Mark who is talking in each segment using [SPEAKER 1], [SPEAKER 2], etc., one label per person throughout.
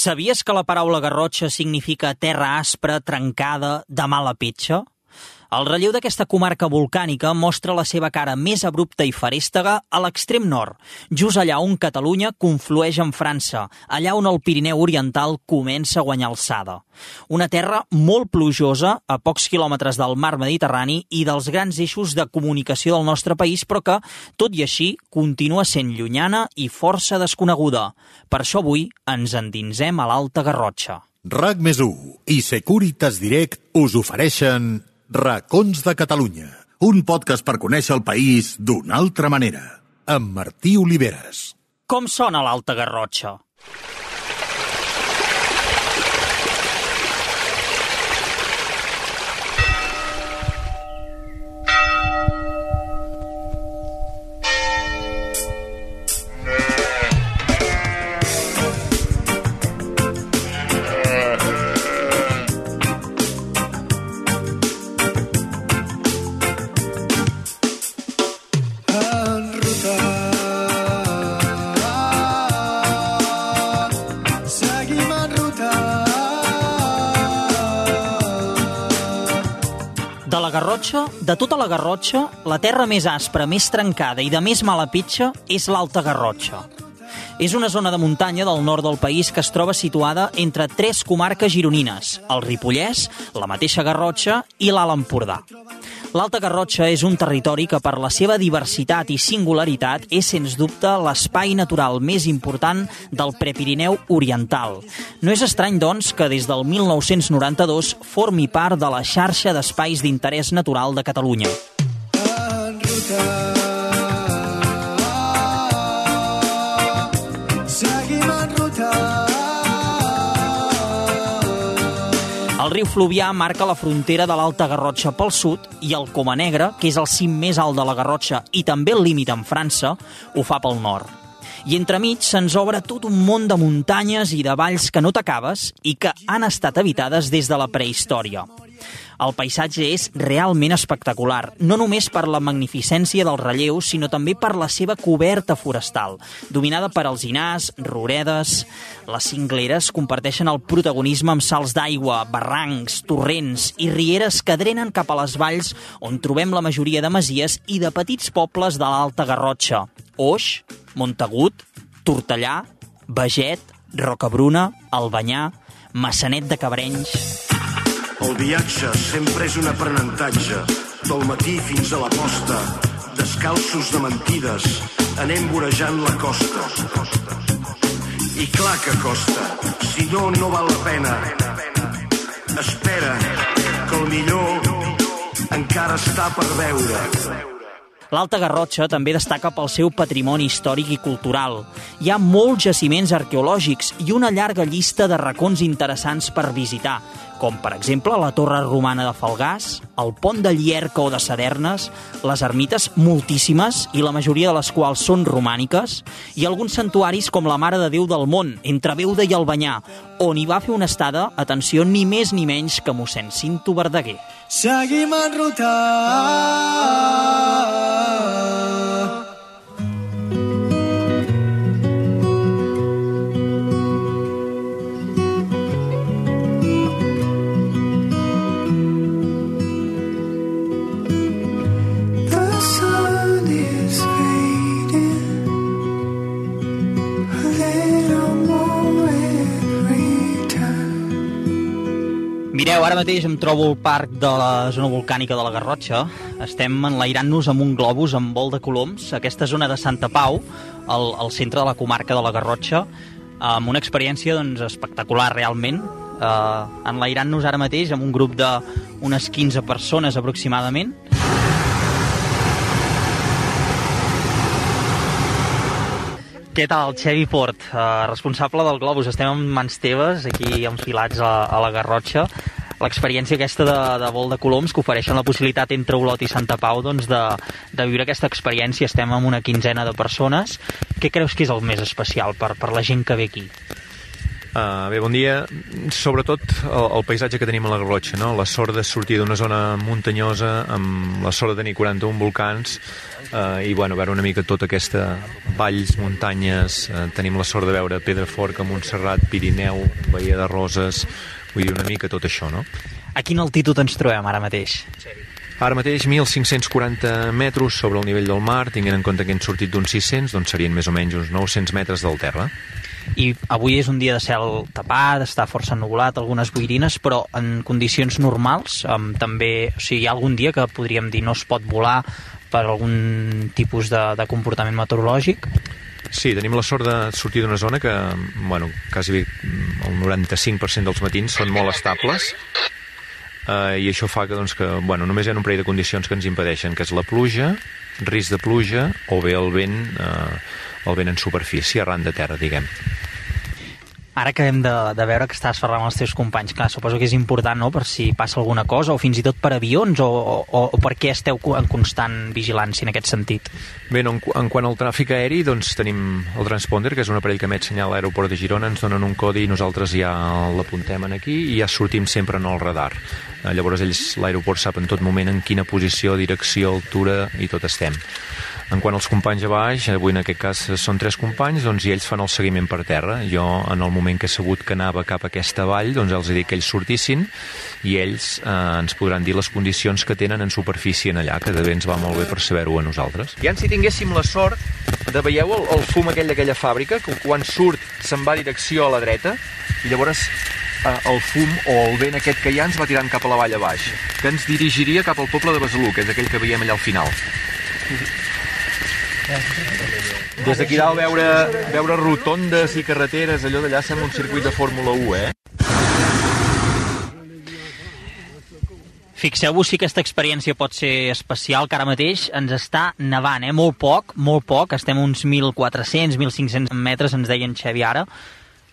[SPEAKER 1] Sabies que la paraula garrotxa significa terra aspra, trencada, de mala petxa? El relleu d'aquesta comarca volcànica mostra la seva cara més abrupta i farèstega a l'extrem nord, just allà on Catalunya conflueix amb França, allà on el Pirineu Oriental comença a guanyar alçada. Una terra molt plujosa, a pocs quilòmetres del mar Mediterrani i dels grans eixos de comunicació del nostre país, però que, tot i així, continua sent llunyana i força desconeguda. Per això avui ens endinsem a l'Alta Garrotxa.
[SPEAKER 2] RAC més i Securitas Direct us ofereixen Racons de Catalunya, un podcast per conèixer el país d'una altra manera, amb Martí Oliveres.
[SPEAKER 1] Com sona l'Alta Garrotxa? Garrotxa, de tota la Garrotxa, la terra més aspra, més trencada i de més mala pitxa és l'Alta Garrotxa. És una zona de muntanya del nord del país que es troba situada entre tres comarques gironines, el Ripollès, la mateixa Garrotxa i l'Alt Empordà. L'Alta Garrotxa és un territori que per la seva diversitat i singularitat és, sens dubte, l'espai natural més important del Prepirineu Oriental. No és estrany, doncs, que des del 1992 formi part de la xarxa d'espais d'interès natural de Catalunya. En ruta. El riu Fluvià marca la frontera de l'Alta Garrotxa pel sud i el Coma Negra, que és el cim més alt de la Garrotxa i també el límit amb França, ho fa pel nord. I entremig se'ns obre tot un món de muntanyes i de valls que no t'acabes i que han estat habitades des de la prehistòria. El paisatge és realment espectacular, no només per la magnificència del relleu, sinó també per la seva coberta forestal, dominada per alzinars, roredes... Les cingleres comparteixen el protagonisme amb salts d'aigua, barrancs, torrents i rieres que drenen cap a les valls on trobem la majoria de masies i de petits pobles de l'Alta Garrotxa. Oix, Montagut, Tortellà, Beget, Rocabruna, Albanyà, Massanet de Cabrenys...
[SPEAKER 3] El viatge sempre és un aprenentatge, del matí fins a la posta, descalços de mentides, anem vorejant la costa. I clar que costa, si no, no val la pena. Espera, que el millor encara està per veure.
[SPEAKER 1] L'Alta Garrotxa també destaca pel seu patrimoni històric i cultural. Hi ha molts jaciments arqueològics i una llarga llista de racons interessants per visitar, com per exemple la Torre Romana de Falgàs, el Pont de Llierca o de Sadernes, les ermites moltíssimes i la majoria de les quals són romàniques, i alguns santuaris com la Mare de Déu del Món, entre Beuda i Albanyà, on hi va fer una estada, atenció, ni més ni menys que mossèn Cinto Verdaguer. Seguim en mateix em trobo al parc de la zona volcànica de la Garrotxa. Estem enlairant-nos amb un globus amb vol de coloms. Aquesta zona de Santa Pau, al, al centre de la comarca de la Garrotxa, amb una experiència doncs, espectacular realment. Uh, enlairant-nos ara mateix amb un grup d'unes 15 persones aproximadament. Què tal, Xevi Port, uh, responsable del Globus? Estem en mans teves, aquí enfilats a, a la Garrotxa. L'experiència aquesta de, de vol de coloms que ofereixen la possibilitat entre Olot i Santa Pau doncs, de, de viure aquesta experiència. Estem amb una quinzena de persones. Què creus que és el més especial per, per la gent que ve aquí?
[SPEAKER 4] Uh, bé, bon dia. Sobretot el, el paisatge que tenim a la Garrotxa, no? La sort de sortir d'una zona muntanyosa amb la sort de tenir 41 volcans uh, i, bueno, veure una mica tota aquesta valls, muntanyes, uh, tenim la sort de veure Pedraforca, Montserrat, Pirineu, Bahia de Roses, vull dir una mica tot això, no?
[SPEAKER 1] A quina altitud ens trobem ara mateix?
[SPEAKER 4] Ara mateix 1.540 metres sobre el nivell del mar, tinguent en compte que hem sortit d'uns 600, doncs serien més o menys uns 900 metres del terra
[SPEAKER 1] i avui és un dia de cel tapat, està força ennubulat, algunes boirines, però en condicions normals, um, també, o sigui, hi ha algun dia que podríem dir no es pot volar per algun tipus de, de comportament meteorològic?
[SPEAKER 4] Sí, tenim la sort de sortir d'una zona que, bueno, quasi el 95% dels matins són molt estables, eh, i això fa que, doncs, que bueno, només hi ha un parell de condicions que ens impedeixen, que és la pluja, risc de pluja o bé el vent eh, el vent en superfície, arran de terra, diguem.
[SPEAKER 1] Ara que hem de, de veure que estàs parlant amb els teus companys, clar, suposo que és important, no?, per si passa alguna cosa, o fins i tot per avions, o, o, o per què esteu en constant vigilància en aquest sentit?
[SPEAKER 4] Bé, no, en, en quant al tràfic aeri, doncs tenim el transponder, que és un aparell que emet senyal a l'aeroport de Girona, ens donen un codi i nosaltres ja l'apuntem aquí i ja sortim sempre en el radar. Eh, llavors ells, l'aeroport, sap en tot moment en quina posició, direcció, altura i tot estem. En quant als companys a baix, avui en aquest cas són tres companys, doncs, i ells fan el seguiment per terra. Jo, en el moment que he sabut que anava cap a aquesta vall, doncs els he dit que ells sortissin i ells eh, ens podran dir les condicions que tenen en superfície en allà, que de bé ens va molt bé per saber-ho a nosaltres.
[SPEAKER 5] I si tinguéssim la sort de veieu el, el fum aquell d'aquella fàbrica, que quan surt se'n va direcció a la dreta, i llavors eh, el fum o el vent aquest que hi ha ens va tirant cap a la vall a baix, que ens dirigiria cap al poble de Besalú, que és aquell que veiem allà al final. Des d'aquí dalt veure, veure rotondes i carreteres, allò d'allà sembla un circuit de Fórmula 1, eh?
[SPEAKER 1] Fixeu-vos si aquesta experiència pot ser especial, que ara mateix ens està nevant, eh? Molt poc, molt poc, estem uns 1.400, 1.500 metres, ens deien Xevi ara,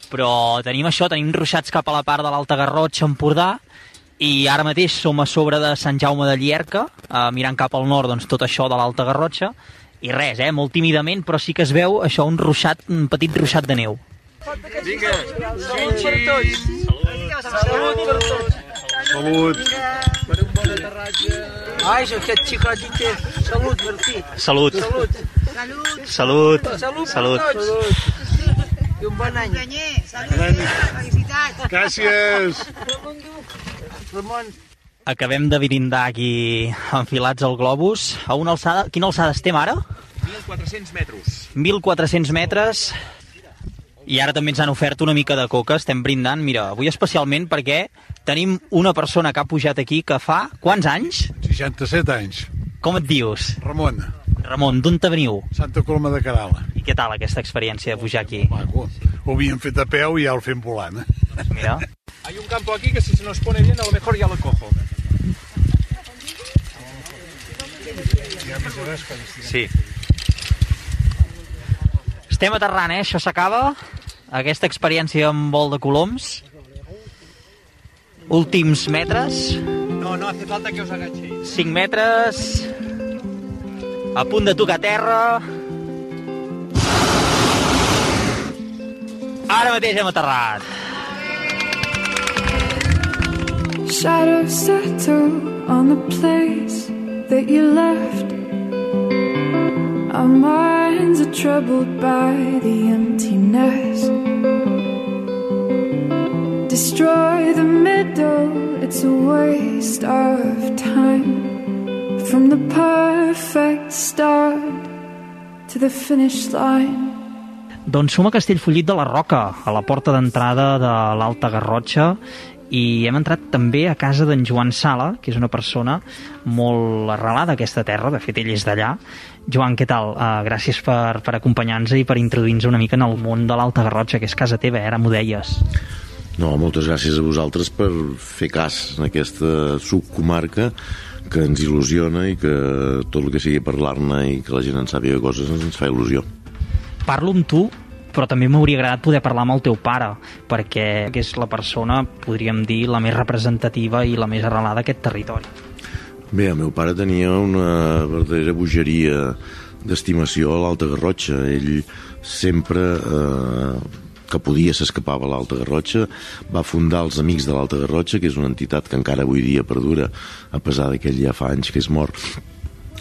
[SPEAKER 1] però tenim això, tenim ruixats cap a la part de l'Alta Garrotxa, Empordà, i ara mateix som a sobre de Sant Jaume de Llierca, eh, mirant cap al nord, doncs tot això de l'Alta Garrotxa, i res, eh, molt tímidament, però sí que es veu això, un ruixat, un petit ruixat de neu.
[SPEAKER 5] Vinga, salut per tots. Salut per tots.
[SPEAKER 6] Salut.
[SPEAKER 5] Per un bon aterratge. Ai, aquest xicot té. Salut, Martí.
[SPEAKER 1] Salut.
[SPEAKER 5] Salut.
[SPEAKER 1] Salut.
[SPEAKER 5] Salut,
[SPEAKER 1] Salut.
[SPEAKER 5] tots. I un bon any.
[SPEAKER 6] Salut. Gràcies.
[SPEAKER 5] Ramon,
[SPEAKER 1] Acabem de brindar aquí enfilats al globus. A una alçada... Quina alçada estem ara?
[SPEAKER 5] 1.400 metres.
[SPEAKER 1] 1.400 metres. I ara també ens han ofert una mica de coca. Estem brindant, mira, avui especialment perquè tenim una persona que ha pujat aquí que fa... Quants anys?
[SPEAKER 6] 67 anys.
[SPEAKER 1] Com et dius?
[SPEAKER 6] Ramon,
[SPEAKER 1] Ramon, d'on te veniu?
[SPEAKER 6] Santa Coloma de Carala.
[SPEAKER 1] I què tal aquesta experiència de pujar aquí?
[SPEAKER 6] Maco. Ho havíem fet a peu i ja el fem volant.
[SPEAKER 1] Mira.
[SPEAKER 5] hay un campo aquí que si se nos pone bien a lo mejor ya lo cojo.
[SPEAKER 4] Sí.
[SPEAKER 1] Estem aterrant, eh? Això s'acaba. Aquesta experiència amb vol de coloms. Últims metres.
[SPEAKER 5] No, no hace falta que os agachéis.
[SPEAKER 1] 5 metres. A punt de tocar terra. Ara mateix hem aterrat.
[SPEAKER 7] Shadows settle on the place that you left. Our minds are troubled by the emptiness. Destroy the middle, it's a waste of time. From the perfect start to the finish line.
[SPEAKER 1] Doncs som a Castellfollit de la Roca, a la porta d'entrada de l'Alta Garrotxa, i hem entrat també a casa d'en Joan Sala, que és una persona molt arrelada a aquesta terra, de fet ell és d'allà. Joan, què tal? Uh, gràcies per, per acompanyar-nos i per introduir-nos una mica en el món de l'Alta Garrotxa, que és casa teva, eh? ara m'ho deies.
[SPEAKER 8] No, moltes gràcies a vosaltres per fer cas en aquesta subcomarca que ens il·lusiona i que tot el que sigui parlar-ne i que la gent en sàpiga coses ens fa il·lusió.
[SPEAKER 1] Parlo amb tu, però també m'hauria agradat poder parlar amb el teu pare, perquè és la persona, podríem dir, la més representativa i la més arrelada d'aquest territori.
[SPEAKER 8] Bé, el meu pare tenia una verdadera bogeria d'estimació a l'Alta Garrotxa. Ell sempre eh, que podia s'escapava a l'Alta Garrotxa, va fundar els Amics de l'Alta Garrotxa, que és una entitat que encara avui dia perdura, a pesar que ell ja fa anys que és mort,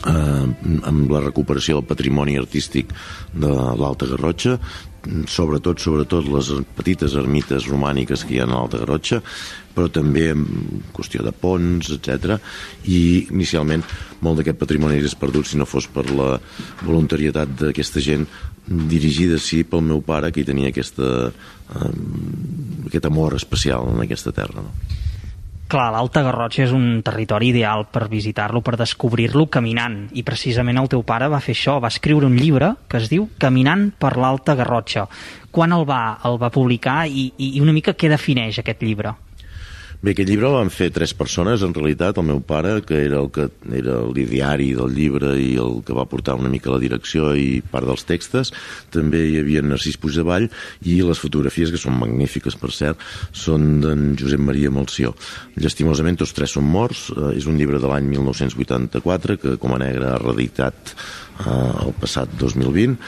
[SPEAKER 8] eh, amb la recuperació del patrimoni artístic de l'Alta Garrotxa, sobretot sobretot les petites ermites romàniques que hi ha a l'Alta Garrotxa, però també en qüestió de ponts, etc. I inicialment molt d'aquest patrimoni hagués perdut si no fos per la voluntarietat d'aquesta gent dirigida sí pel meu pare que hi tenia aquesta, eh, aquest amor especial en aquesta terra. No?
[SPEAKER 1] Clar, l'Alta Garrotxa és un territori ideal per visitar-lo, per descobrir-lo caminant. I precisament el teu pare va fer això, va escriure un llibre que es diu Caminant per l'Alta Garrotxa. Quan el va, el va publicar i, i una mica què defineix aquest llibre?
[SPEAKER 8] Bé, aquest llibre el van fer tres persones, en realitat, el meu pare, que era el que era l'ideari del llibre i el que va portar una mica la direcció i part dels textos, també hi havia Narcís Puigdevall i les fotografies, que són magnífiques, per cert, són d'en Josep Maria Malció. Llastimosament, tots tres són morts, eh, és un llibre de l'any 1984, que com a negre ha reeditat eh, el passat 2020,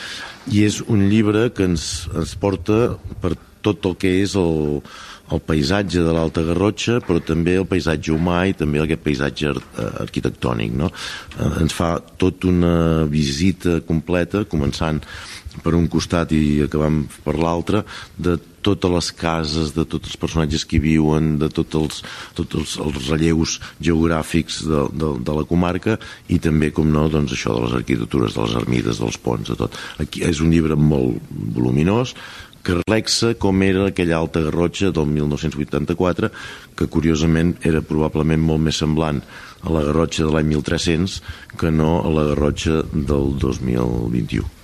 [SPEAKER 8] i és un llibre que ens, ens porta per tot el que és el, el paisatge de l'Alta Garrotxa, però també el paisatge humà i també aquest paisatge eh, arquitectònic. No? Eh, ens fa tota una visita completa, començant per un costat i acabant per l'altre, de totes les cases, de tots els personatges que hi viuen, de tots els, tots els, els relleus geogràfics de, de, de la comarca i també, com no, doncs això de les arquitectures, de les ermides, dels ponts, de tot. Aquí és un llibre molt voluminós, que reflexa com era aquella alta garrotxa del 1984, que curiosament era probablement molt més semblant a la garrotxa de l'any 1300 que no a la garrotxa del 2021.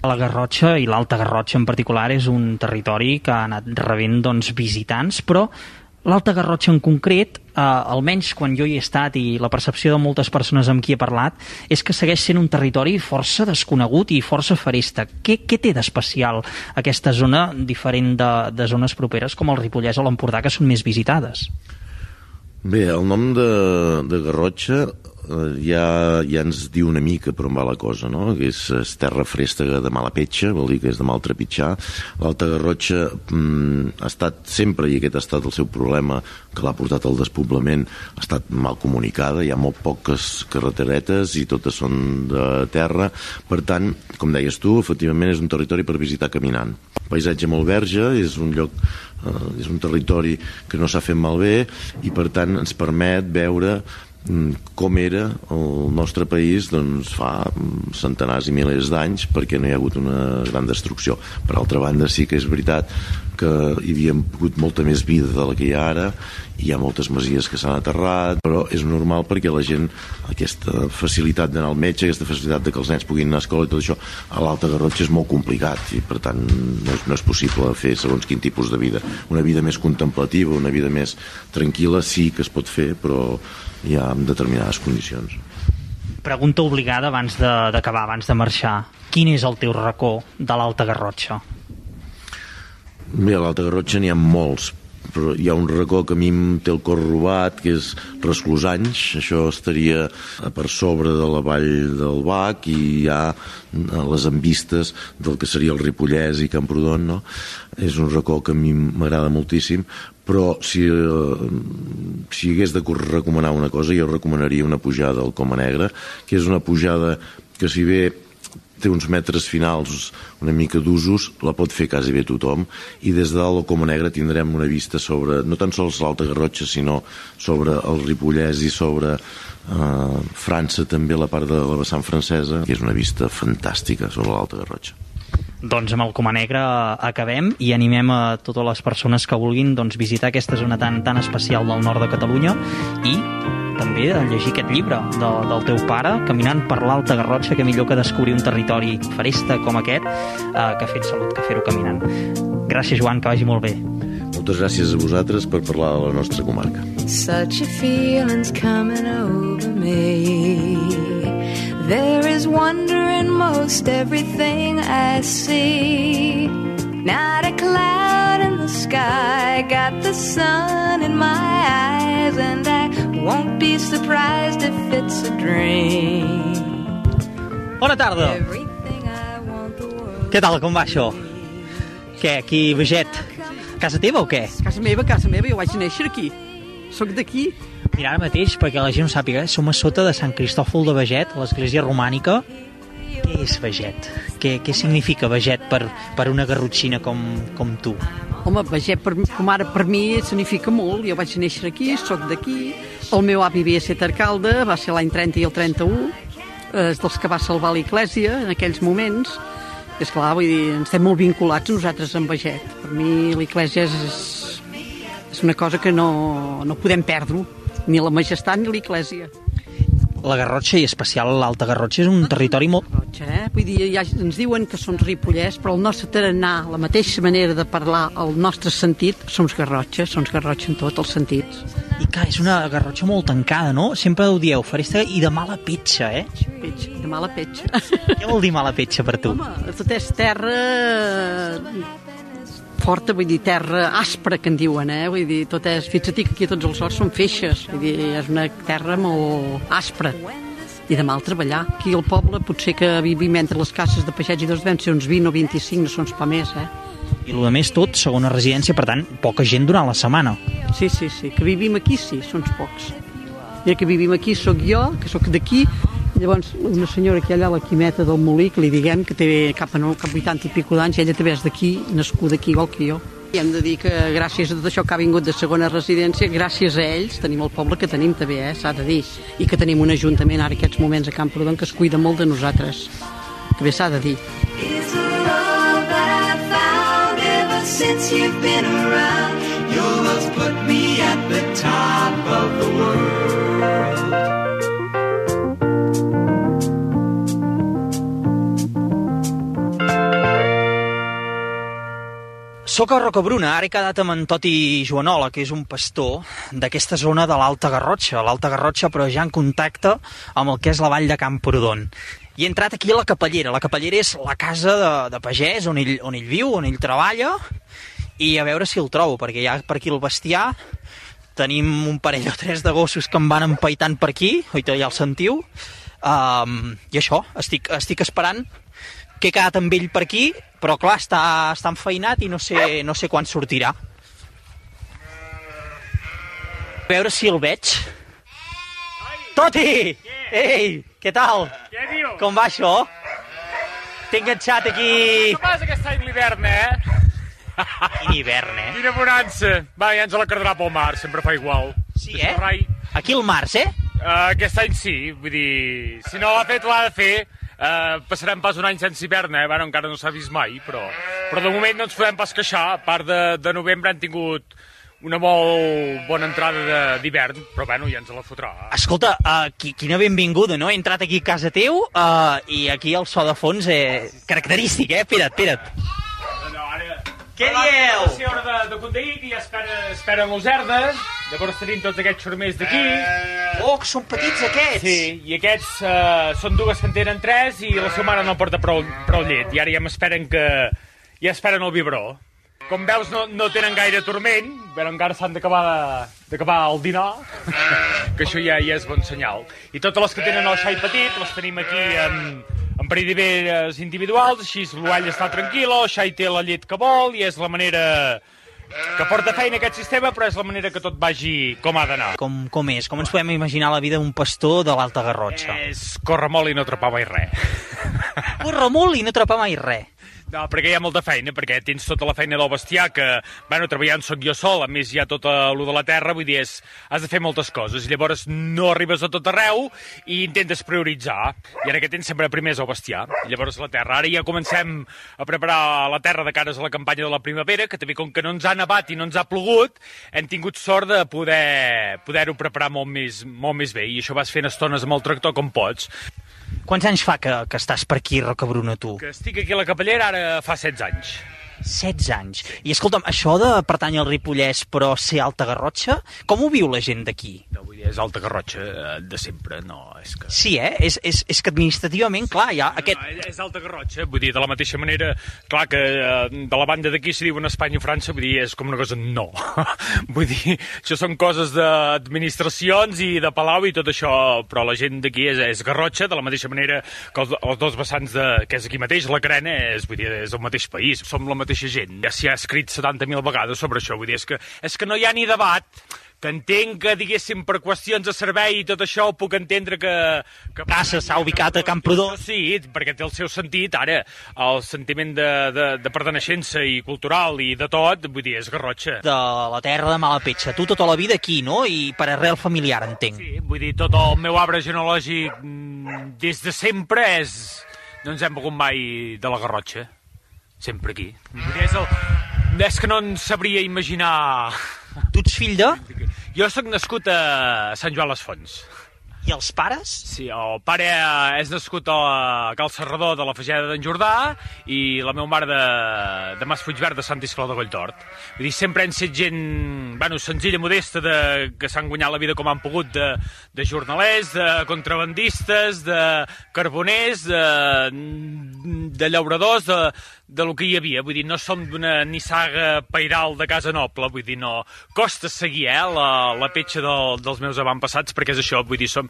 [SPEAKER 1] La Garrotxa i l'Alta Garrotxa en particular és un territori que ha anat rebent doncs, visitants, però l'Alta Garrotxa en concret, eh, almenys quan jo hi he estat i la percepció de moltes persones amb qui he parlat, és que segueix sent un territori força desconegut i força farista. Què, què té d'especial aquesta zona diferent de, de zones properes com el Ripollès o l'Empordà, que són més visitades?
[SPEAKER 8] Bé, el nom de, de Garrotxa ja, ja ens diu una mica per on va la cosa, no? que és, és terra frèstega de mala petxa, vol dir que és de mal trepitjar. L'Alta Garrotxa mm, ha estat sempre, i aquest ha estat el seu problema que l'ha portat al despoblament, ha estat mal comunicada, hi ha molt poques carreteretes i totes són de terra. Per tant, com deies tu, efectivament és un territori per visitar caminant. Paisatge molt verge, és un lloc eh, és un territori que no s'ha fet malbé i per tant ens permet veure com era el nostre país doncs, fa mm, centenars i milers d'anys perquè no hi ha hagut una gran destrucció. Per altra banda, sí que és veritat que hi havia hagut molta més vida de la que hi ha ara, hi ha moltes masies que s'han aterrat, però és normal perquè la gent, aquesta facilitat d'anar al metge, aquesta facilitat de que els nens puguin anar a escola i tot això, a l'Alta Garrotxa és molt complicat i per tant no és, no és possible fer segons quin tipus de vida. Una vida més contemplativa, una vida més tranquil·la sí que es pot fer, però ja en determinades condicions.
[SPEAKER 1] Pregunta obligada abans d'acabar, abans de marxar. Quin és el teu racó de l'Alta Garrotxa?
[SPEAKER 8] Bé, a l'Alta Garrotxa n'hi ha molts, però hi ha un racó que a mi em té el cor robat, que és Resclosanys, això estaria per sobre de la vall del Bac i hi ha les envistes del que seria el Ripollès i Camprodon, no? És un racó que a mi m'agrada moltíssim, però si, eh, si hagués de recomanar una cosa, jo recomanaria una pujada al Coma Negra, que és una pujada que si bé té uns metres finals una mica d'usos, la pot fer quasi bé tothom i des de dalt Coma Negra tindrem una vista sobre, no tan sols l'Alta Garrotxa sinó sobre el Ripollès i sobre eh, França també la part de la vessant francesa que és una vista fantàstica sobre l'Alta Garrotxa
[SPEAKER 1] doncs amb el Coma Negra acabem i animem a totes les persones que vulguin doncs, visitar aquesta zona tan, tan especial del nord de Catalunya i també a llegir aquest llibre de, del teu pare, Caminant per l'Alta Garrotxa, que millor que descobrir un territori faresta com aquest, eh, que ha fet salut que fer-ho caminant. Gràcies, Joan, que vagi molt bé.
[SPEAKER 8] Moltes gràcies a vosaltres per parlar de la nostra comarca.
[SPEAKER 7] Such a feeling's coming over me There is wonder in most everything I see Not a cloud in the sky Got the sun in my eyes And I won't be surprised if it's a dream
[SPEAKER 1] Bona tarda. Què tal, com va això? Què, aquí, Veget? Casa teva o què?
[SPEAKER 9] Casa meva, casa meva, jo vaig néixer aquí. Soc d'aquí.
[SPEAKER 1] Mira, ara mateix, perquè la gent ho sàpiga, som a sota de Sant Cristòfol de Veget, l'església romànica. Què és Veget? Què, què significa Veget per, per una garrotxina com, com tu?
[SPEAKER 9] Home, Veget, per, com ara per mi, significa molt. Jo vaig néixer aquí, sóc d'aquí. El meu avi havia estat alcalde, va ser l'any 30 i el 31. És dels que va salvar l'Eclèsia en aquells moments. És clar, vull dir, ens estem molt vinculats nosaltres amb Veget. Per mi l'Eclèsia és, és una cosa que no, no podem perdre, ni la majestat ni l'Eclèsia.
[SPEAKER 1] La Garrotxa, i especial l'Alta Garrotxa, és un territori molt...
[SPEAKER 9] Garrotxa, eh? Vull dir, ja ens diuen que som ripollès, però el nostre tarannà, la mateixa manera de parlar, el nostre sentit, som Garrotxa, som Garrotxa en tots els sentits.
[SPEAKER 1] I clar, és una Garrotxa molt tancada, no? Sempre ho dieu, faresta i de mala petxa, eh?
[SPEAKER 9] Petxa, de mala petxa.
[SPEAKER 1] Què vol dir mala petxa per tu?
[SPEAKER 9] Home, tot és terra forta, vull dir, terra aspra, que en diuen, eh? Vull dir, tot és... Fixa't que aquí tots els horts són feixes, vull dir, és una terra molt aspra i de mal treballar. Aquí al poble potser que vivim entre les cases de peixets i dos devem ser uns 20 o 25, no són pa més, eh?
[SPEAKER 1] I el més tot, segona residència, per tant, poca gent durant la setmana.
[SPEAKER 9] Sí, sí, sí, que vivim aquí sí, són pocs. Mira que vivim aquí, sóc jo, que sóc d'aquí, Llavors, una senyora que allà a la Quimeta del Molí, que li diguem que té cap a no, cap 80 i pico d'anys, ella també és d'aquí, nascuda aquí igual que jo. I hem de dir que gràcies a tot això que ha vingut de segona residència, gràcies a ells tenim el poble que tenim també, eh, s'ha de dir. I que tenim un ajuntament ara aquests moments a Camprodon que es cuida molt de nosaltres. Que bé s'ha de dir.
[SPEAKER 7] Since you've been around. Your love's put me at the top of the world.
[SPEAKER 1] Soc a Rocabruna, ara he quedat amb en Toti Joanola, que és un pastor d'aquesta zona de l'Alta Garrotxa, l'Alta Garrotxa però ja en contacte amb el que és la vall de Camprodon. I he entrat aquí a la capellera. La capellera és la casa de, de pagès on ell, on ell viu, on ell treballa, i a veure si el trobo, perquè ja per aquí el bestiar tenim un parell o tres de gossos que em van empaitant per aquí, oi, ja el sentiu, um, i això, estic, estic esperant que he quedat amb ell per aquí, però clar, està, està enfeinat i no sé, no sé quan sortirà. A veure si el veig. Toti! Ei, què tal?
[SPEAKER 10] Què diu?
[SPEAKER 1] Com va això? T'he enganxat aquí...
[SPEAKER 10] Què passa aquest any l'hivern, eh?
[SPEAKER 1] Quin hivern, eh?
[SPEAKER 10] Quina bonança. Va, ja ens la quedarà pel mar, sempre fa igual.
[SPEAKER 1] Sí, eh?
[SPEAKER 10] Rai.
[SPEAKER 1] Aquí al març, eh?
[SPEAKER 10] Uh, aquest any sí, vull dir, si no l'ha fet, l'ha de fer. Uh, passarem pas un any sense hivern, eh? Bueno, encara no s'ha vist mai, però, però de moment no ens podem pas queixar. A part de, de novembre han tingut una molt bona entrada d'hivern, però bueno, ja ens la fotrà.
[SPEAKER 1] Escolta, uh, qui, quina benvinguda, no? He entrat aquí a casa teu uh, i aquí el so de fons és característic, eh? Espera't, espera't. Què dieu?
[SPEAKER 10] La senyora de, de que ja espera, esperen els herdes, llavors tenim tots aquests xormers d'aquí.
[SPEAKER 1] Oh, que són petits aquests!
[SPEAKER 10] Sí, i aquests uh, són dues que en tenen tres i la seva mare no porta prou, prou llet. I ara ja m'esperen que... ja esperen el biberó. Com veus, no, no tenen gaire turment, però encara s'han d'acabar d'acabar el dinar, que això ja, ja és bon senyal. I totes les que tenen el xai petit les tenim aquí en, en peridiveres individuals, així l'uall està tranquil, el xai té la llet que vol i és la manera que porta feina aquest sistema, però és la manera que tot vagi com ha d'anar.
[SPEAKER 1] Com, com és? Com ens podem imaginar la vida d'un pastor de l'Alta Garrotxa?
[SPEAKER 10] És córrer molt i no atrapar mai res.
[SPEAKER 1] Corre molt i no atrapar mai res.
[SPEAKER 10] No, perquè hi ha molta feina, perquè tens tota la feina del bestiar, que, bueno, treballant sóc jo sol, a més hi ha tot el de la terra, vull dir, és, has de fer moltes coses, llavors no arribes a tot arreu i intentes prioritzar, i ara que tens sempre primer és el bestiar, i llavors la terra. Ara ja comencem a preparar la terra de cares a la campanya de la primavera, que també com que no ens ha nevat i no ens ha plogut, hem tingut sort de poder poder-ho preparar molt més, molt més bé, i això vas fent estones amb el tractor com pots.
[SPEAKER 1] Quants anys fa que, que estàs per aquí, Rocabruna, tu?
[SPEAKER 10] Que estic aquí a la capellera ara fa 16 anys.
[SPEAKER 1] 16 anys. I escolta'm, això de pertany al Ripollès però ser Alta Garrotxa, com ho viu la gent d'aquí?
[SPEAKER 10] No, vull dir, és alta garrotxa eh, de sempre, no, és que...
[SPEAKER 1] Sí, eh? És, és, és que administrativament, clar, hi ha aquest...
[SPEAKER 10] No, és- alta garrotxa, vull dir, de la mateixa manera, clar que eh, de la banda d'aquí si diuen Espanya o França, vull dir, és com una cosa no. vull dir, això són coses d'administracions i de Palau i tot això, però la gent d'aquí és, és garrotxa, de la mateixa manera que els, els dos vessants de, que és aquí mateix, la Carena, és, vull dir, és el mateix país. Som la mateixa mateixa gent. Ja s'hi ha escrit 70.000 vegades sobre això, vull dir, és que, és que no hi ha ni debat que entenc que, diguéssim, per qüestions de servei i tot això puc entendre que... que...
[SPEAKER 1] Casa s'ha ubicat a Camprodon.
[SPEAKER 10] Sí, perquè té el seu sentit, ara, el sentiment de, de, de perteneixença i cultural i de tot, vull dir, és Garrotxa.
[SPEAKER 1] De la terra de Malapetxa. Tu tota la vida aquí, no? I per arrel familiar, entenc.
[SPEAKER 10] Sí, vull dir, tot el meu arbre genealògic mm, des de sempre és... No ens hem begut mai de la Garrotxa. Sempre aquí. És, el... és que no en sabria imaginar...
[SPEAKER 1] Tu ets fill de?
[SPEAKER 10] Jo sóc nascut a Sant Joan les Fonts.
[SPEAKER 1] I els pares?
[SPEAKER 10] Sí, el pare és nascut a Cal Serrador de la Fageda d'en Jordà i la meva mare de, de Mas Puigverd de Sant Isclau de Colltort. Vull dir, sempre hem set gent, bueno, senzilla, modesta, de, que s'han guanyat la vida com han pogut, de, de jornalers, de contrabandistes, de carboners, de, de llauradors, de, de lo que hi havia. Vull dir, no som d'una nissaga pairal de casa noble, vull dir, no... Costa seguir, eh, la, la petxa del, dels meus avantpassats, perquè és això, vull dir, som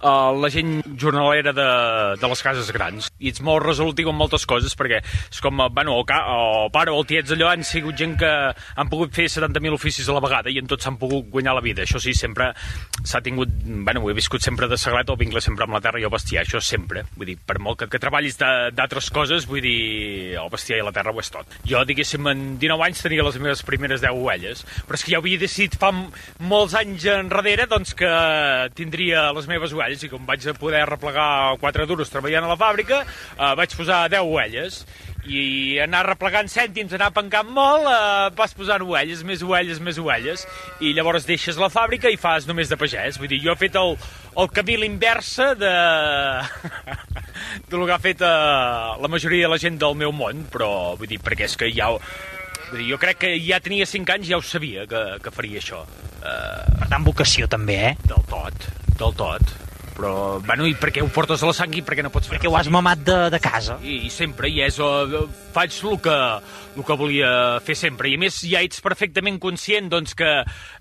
[SPEAKER 10] uh, la gent jornalera de, de les cases grans. I ets molt resolutiu en moltes coses, perquè és com, eh, bueno, el, ca, el pare o el tiets allò han sigut gent que han pogut fer 70.000 oficis a la vegada i en tots s'han pogut guanyar la vida. Això sí, sempre s'ha tingut, bueno, ho he viscut sempre de sagrat, el vincle sempre amb la terra i el bestiar, això sempre. Vull dir, per molt que, que treballis d'altres coses, vull dir, el bestiar i la terra ho és tot. Jo, diguéssim, en 19 anys tenia les meves primeres 10 ovelles, però és que ja havia decidit fa molts anys enrere doncs, que tindria les meves ovelles i com vaig poder replegar 4 duros treballant a la fàbrica, eh, vaig posar 10 ovelles i anar replegant cèntims, anar pencant molt, eh, vas posant ovelles, més ovelles, més ovelles, i llavors deixes la fàbrica i fas només de pagès. Vull dir, jo he fet el, el camí l'inversa de... del que ha fet eh, la majoria de la gent del meu món, però vull dir, perquè és que ja... Vull dir, jo crec que ja tenia 5 anys i ja ho sabia que, que faria això.
[SPEAKER 1] Uh, per tant, vocació també, eh?
[SPEAKER 10] Del tot, del tot però, bueno, i perquè ho portes a la sang i perquè no pots fer
[SPEAKER 1] perquè ho has mamat de, de casa.
[SPEAKER 10] I, i sempre, i és, uh, faig el que, el que volia fer sempre. I a més ja ets perfectament conscient doncs que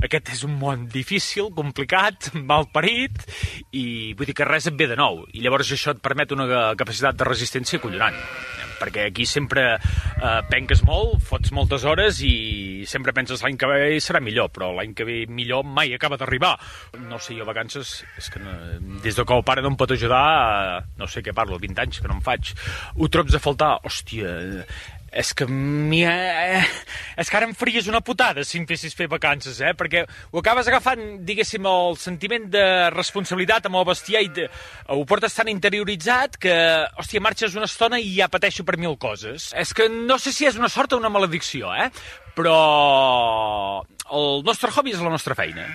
[SPEAKER 10] aquest és un món difícil, complicat, mal parit i vull dir que res et ve de nou. I llavors això et permet una capacitat de resistència collonant perquè aquí sempre eh, penques molt, fots moltes hores i sempre penses l'any que ve serà millor, però l'any que ve millor mai acaba d'arribar. No sé, jo vacances, és que no, des de que el pare no em pot ajudar, eh, no sé què parlo, 20 anys que no em faig, ho trobs a faltar, hòstia, és que, mi, eh, és que ara em faries una putada si em fessis fer vacances, eh? Perquè ho acabes agafant, diguéssim, el sentiment de responsabilitat amb el bestiar i de, ho portes tan interioritzat que, hòstia, marxes una estona i ja pateixo per mil coses. És que no sé si és una sort o una maledicció, eh? Però el nostre hobby és la nostra feina.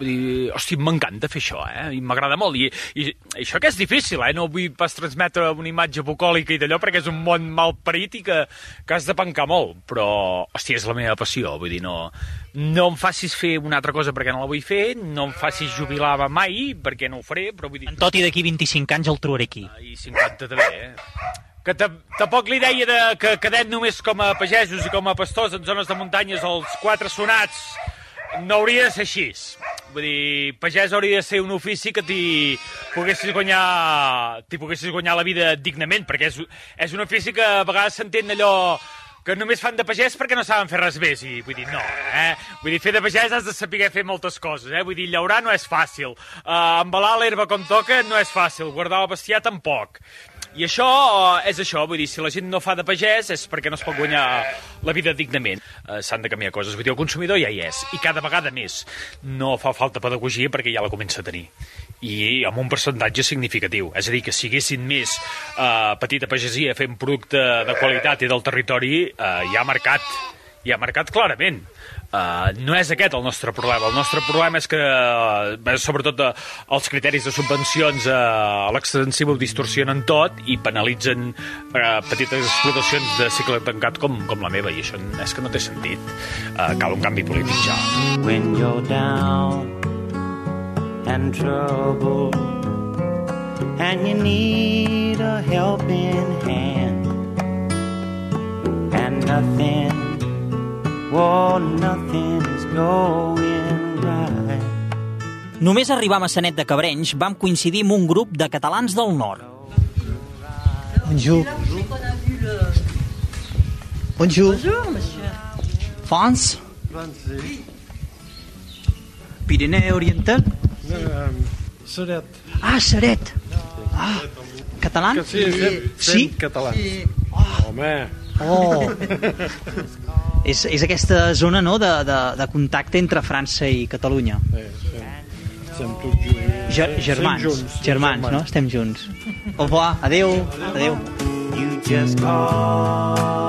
[SPEAKER 10] Vull dir, hosti, m'encanta fer això, eh? I m'agrada molt. I, I això que és difícil, eh? No vull pas transmetre una imatge bucòlica i d'allò perquè és un món mal parit i que, que has de pencar molt. Però, hosti, és la meva passió. Vull dir, no, no em facis fer una altra cosa perquè no la vull fer, no em facis jubilar mai perquè no ho faré, però vull dir...
[SPEAKER 1] En tot i d'aquí 25 anys el trobaré aquí.
[SPEAKER 10] I 50 també, eh? que tampoc li deia de, que quedem només com a pagesos i com a pastors en zones de muntanyes els quatre sonats no hauria de ser així. Vull dir, pagès hauria de ser un ofici que t'hi poguessis guanyar, t'hi poguessis guanyar la vida dignament, perquè és, és un ofici que a vegades s'entén allò que només fan de pagès perquè no saben fer res més. I vull dir, no, eh? Vull dir, fer de pagès has de saber fer moltes coses, eh? Vull dir, llaurar no és fàcil. Uh, embalar l'herba com toca no és fàcil. Guardar el bestiar tampoc. I això uh, és això, vull dir, si la gent no fa de pagès és perquè no es pot guanyar la vida dignament. Uh, S'han de canviar coses. Vull dir, el consumidor ja hi és, i cada vegada més. No fa falta pedagogia perquè ja la comença a tenir i amb un percentatge significatiu. És a dir, que si haguessin més eh, petita pagesia fent producte de qualitat i del territori, eh, hi ha mercat, hi ha mercat clarament. Uh, no és aquest el nostre problema. El nostre problema és que, uh, sobretot, uh, els criteris de subvencions uh, a l'extensiva ho distorsionen tot i penalitzen uh, petites explotacions de cicle tancat com, com la meva, i això és que no té sentit. Uh, cal un canvi polític ja. When you're down and trouble and you need a helping hand and nothing
[SPEAKER 1] Oh, nothing is going right. Només arribar a Massanet de Cabrenys vam coincidir amb un grup de catalans del nord.
[SPEAKER 11] Bonjour.
[SPEAKER 1] Bonjour. France. Pirineu Oriental.
[SPEAKER 11] Seret.
[SPEAKER 1] Ah, Seret. Ah, català?
[SPEAKER 11] Sí, fem
[SPEAKER 1] Sí?
[SPEAKER 11] català.
[SPEAKER 1] Sí.
[SPEAKER 11] Home.
[SPEAKER 1] Oh. és, és aquesta zona no, de, de, de contacte entre França i Catalunya.
[SPEAKER 11] Sí, sí. Estem tots junts.
[SPEAKER 1] Ge
[SPEAKER 11] Estem
[SPEAKER 1] germans,
[SPEAKER 11] junts,
[SPEAKER 1] germans, no? Estem junts. Au revoir, adeu, adeu.
[SPEAKER 12] You just call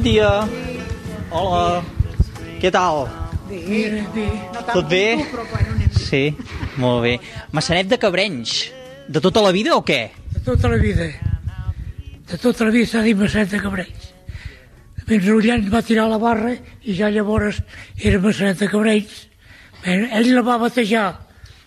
[SPEAKER 1] Bon dia. Hola. Què tal?
[SPEAKER 13] Bé, bé. No
[SPEAKER 1] Tot bé?
[SPEAKER 13] com tu, però bueno, anem bé.
[SPEAKER 1] Sí, molt bé. Massanet de Cabrenys. De tota la vida o què?
[SPEAKER 13] De tota la vida. De tota la vida s'ha dit Massanet de Cabrells. Fins Ullans va tirar la barra i ja llavors era Massanet de Cabrells. Bé, Ell la va batejar.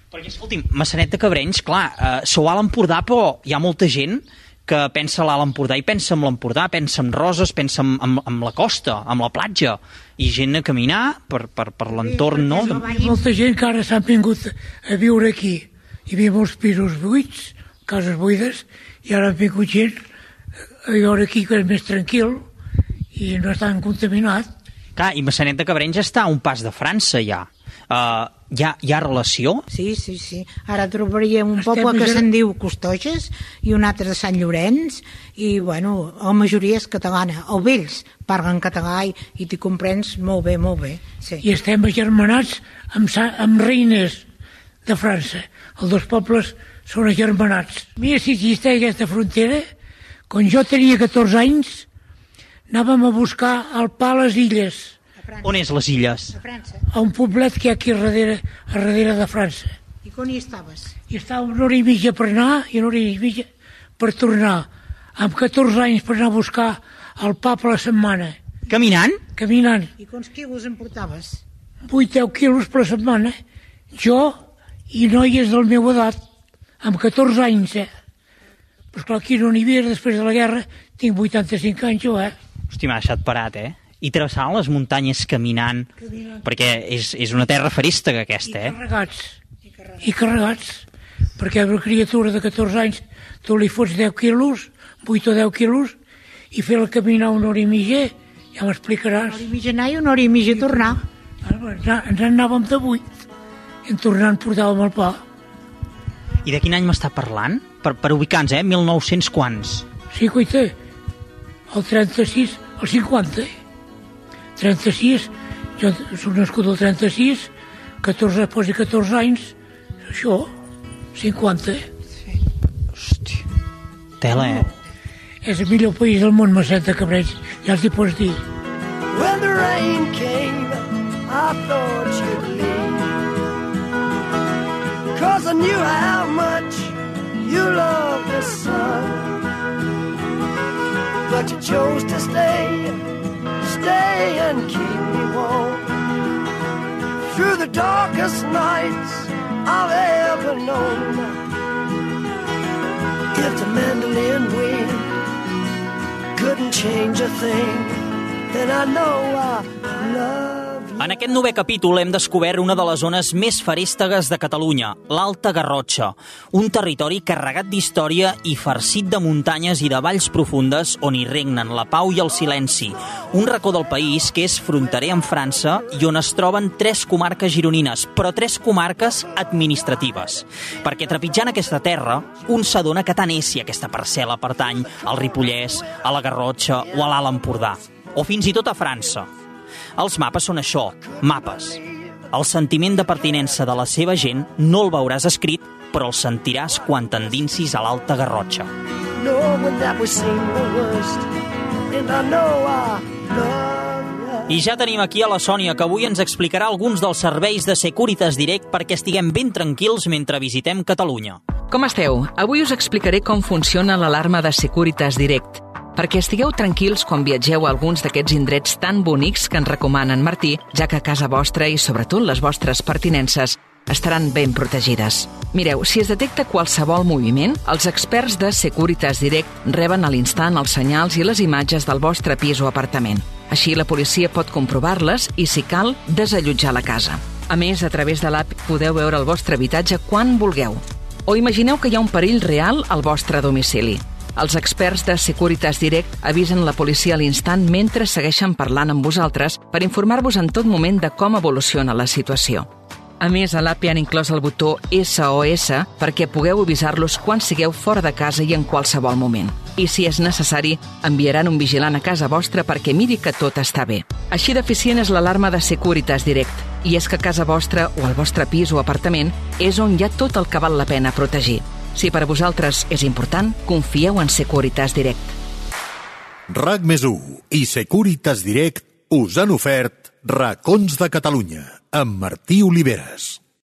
[SPEAKER 1] Perquè, escolti'm, Massanet de Cabrenys, clar, eh, sou a l'Empordà, però hi ha molta gent que pensa a l'Alt Empordà i pensa en l'Empordà, pensa en Roses, pensa en, en, en la costa, en la platja, i gent a caminar per, per, per l'entorn, no?
[SPEAKER 13] Hi ha molta gent que ara s'han vingut a viure aquí. Hi havia molts pisos buits, cases buides, i ara han vingut gent a viure aquí que és més tranquil i no és tan contaminat.
[SPEAKER 1] Clar, i Massanet de Cabrenys està a un pas de França, ja. Uh, hi, ha, hi ha relació?
[SPEAKER 14] Sí, sí, sí. Ara trobaríem un
[SPEAKER 1] Estem
[SPEAKER 14] poble que se'n diu Costoges i un altre de Sant Llorenç i, bueno, la majoria és catalana. O vells parlen català i, i t'hi comprens molt bé, molt bé. Sí.
[SPEAKER 13] i estem agermanats amb, amb reines de França. Els dos pobles són agermanats. Mira si existeix aquesta frontera. Quan jo tenia 14 anys, anàvem a buscar el pa a les illes,
[SPEAKER 1] On és les illes?
[SPEAKER 14] A França.
[SPEAKER 13] a un poblet que hi ha aquí darrere, a darrere de França.
[SPEAKER 14] I quan hi estaves?
[SPEAKER 13] I estava una hora i mitja per anar i una hora i mitja per tornar. Amb 14 anys per anar a buscar el pa per la setmana.
[SPEAKER 1] Caminant?
[SPEAKER 13] Caminant.
[SPEAKER 14] I quants quilos em portaves?
[SPEAKER 13] 8-10 quilos per setmana. Jo i noies del meu edat, amb 14 anys, eh? Però esclar, aquí no n'hi havia després de la guerra, tinc 85 anys jo, eh?
[SPEAKER 1] Hosti, m'ha deixat parat, eh? I travessant les muntanyes caminant,
[SPEAKER 13] Caminant.
[SPEAKER 1] perquè és, és una terra ferístega aquesta, eh?
[SPEAKER 13] Carregats. I carregats. Perquè una criatura de 14 anys tu li fots 10 quilos, 8 o 10 quilos, i fer-la caminar una hora i mitja, ja m'explicaràs.
[SPEAKER 14] Una hora i mitja anar i una hora i mitja tornar.
[SPEAKER 13] Ens, ens en anàvem de 8, i en tornant portàvem el pa.
[SPEAKER 1] I de quin any m'està parlant? Per, per ubicar-nos, eh? 1900 quants?
[SPEAKER 13] Sí, coita, el 36, el 50. 36, jo soc nascut el 36, 14, posi 14 anys, això, 50.
[SPEAKER 1] Tela, eh?
[SPEAKER 13] És el millor país del món, Masset de Cabreig, ja els hi pots dir.
[SPEAKER 12] When the rain came, I thought you'd leave. Cause I knew how much you loved the sun. But you chose to stay, stay and keep me warm. Through the darkest nights I've ever known. If the mandolin wind couldn't change a thing, then I know I love
[SPEAKER 1] En aquest novè capítol hem descobert una de les zones més feréstegues de Catalunya, l'Alta Garrotxa, un territori carregat d'història i farcit de muntanyes i de valls profundes on hi regnen la pau i el silenci, un racó del país que és fronterer amb França i on es troben tres comarques gironines, però tres comarques administratives. Perquè trepitjant aquesta terra, un s'adona que tant és si aquesta parcel·la pertany al Ripollès, a la Garrotxa o a l'Alt Empordà, o fins i tot a França. Els mapes són això, mapes. El sentiment de pertinença de la seva gent no el veuràs escrit, però el sentiràs quan t'endinsis a l'Alta Garrotxa.
[SPEAKER 12] you.
[SPEAKER 1] I ja tenim aquí a la Sònia, que avui ens explicarà alguns dels serveis de Securitas Direct perquè estiguem ben tranquils mentre visitem Catalunya.
[SPEAKER 15] Com esteu? Avui us explicaré com funciona l'alarma de Securitas Direct, perquè estigueu tranquils quan viatgeu a alguns d'aquests indrets tan bonics que ens recomana en Martí, ja que casa vostra i sobretot les vostres pertinences estaran ben protegides. Mireu, si es detecta qualsevol moviment, els experts de Securitas Direct reben a l'instant els senyals i les imatges del vostre pis o apartament. Així la policia pot comprovar-les i, si cal, desallotjar la casa. A més, a través de l'app podeu veure el vostre habitatge quan vulgueu. O imagineu que hi ha un perill real al vostre domicili. Els experts de Securitas Direct avisen la policia a l'instant mentre segueixen parlant amb vosaltres per informar-vos en tot moment de com evoluciona la situació. A més, a l'app han inclòs el botó SOS perquè pugueu avisar-los quan sigueu fora de casa i en qualsevol moment. I si és necessari, enviaran un vigilant a casa vostra perquè miri que tot està bé. Així d'eficient és l'alarma de Securitas Direct. I és que casa vostra o el vostre pis o apartament és on hi ha tot el que val la pena protegir. Si per a vosaltres és important, confieu en Securitas Direct.
[SPEAKER 2] RAC més i Securitas Direct us han ofert Racons de Catalunya amb Martí Oliveres.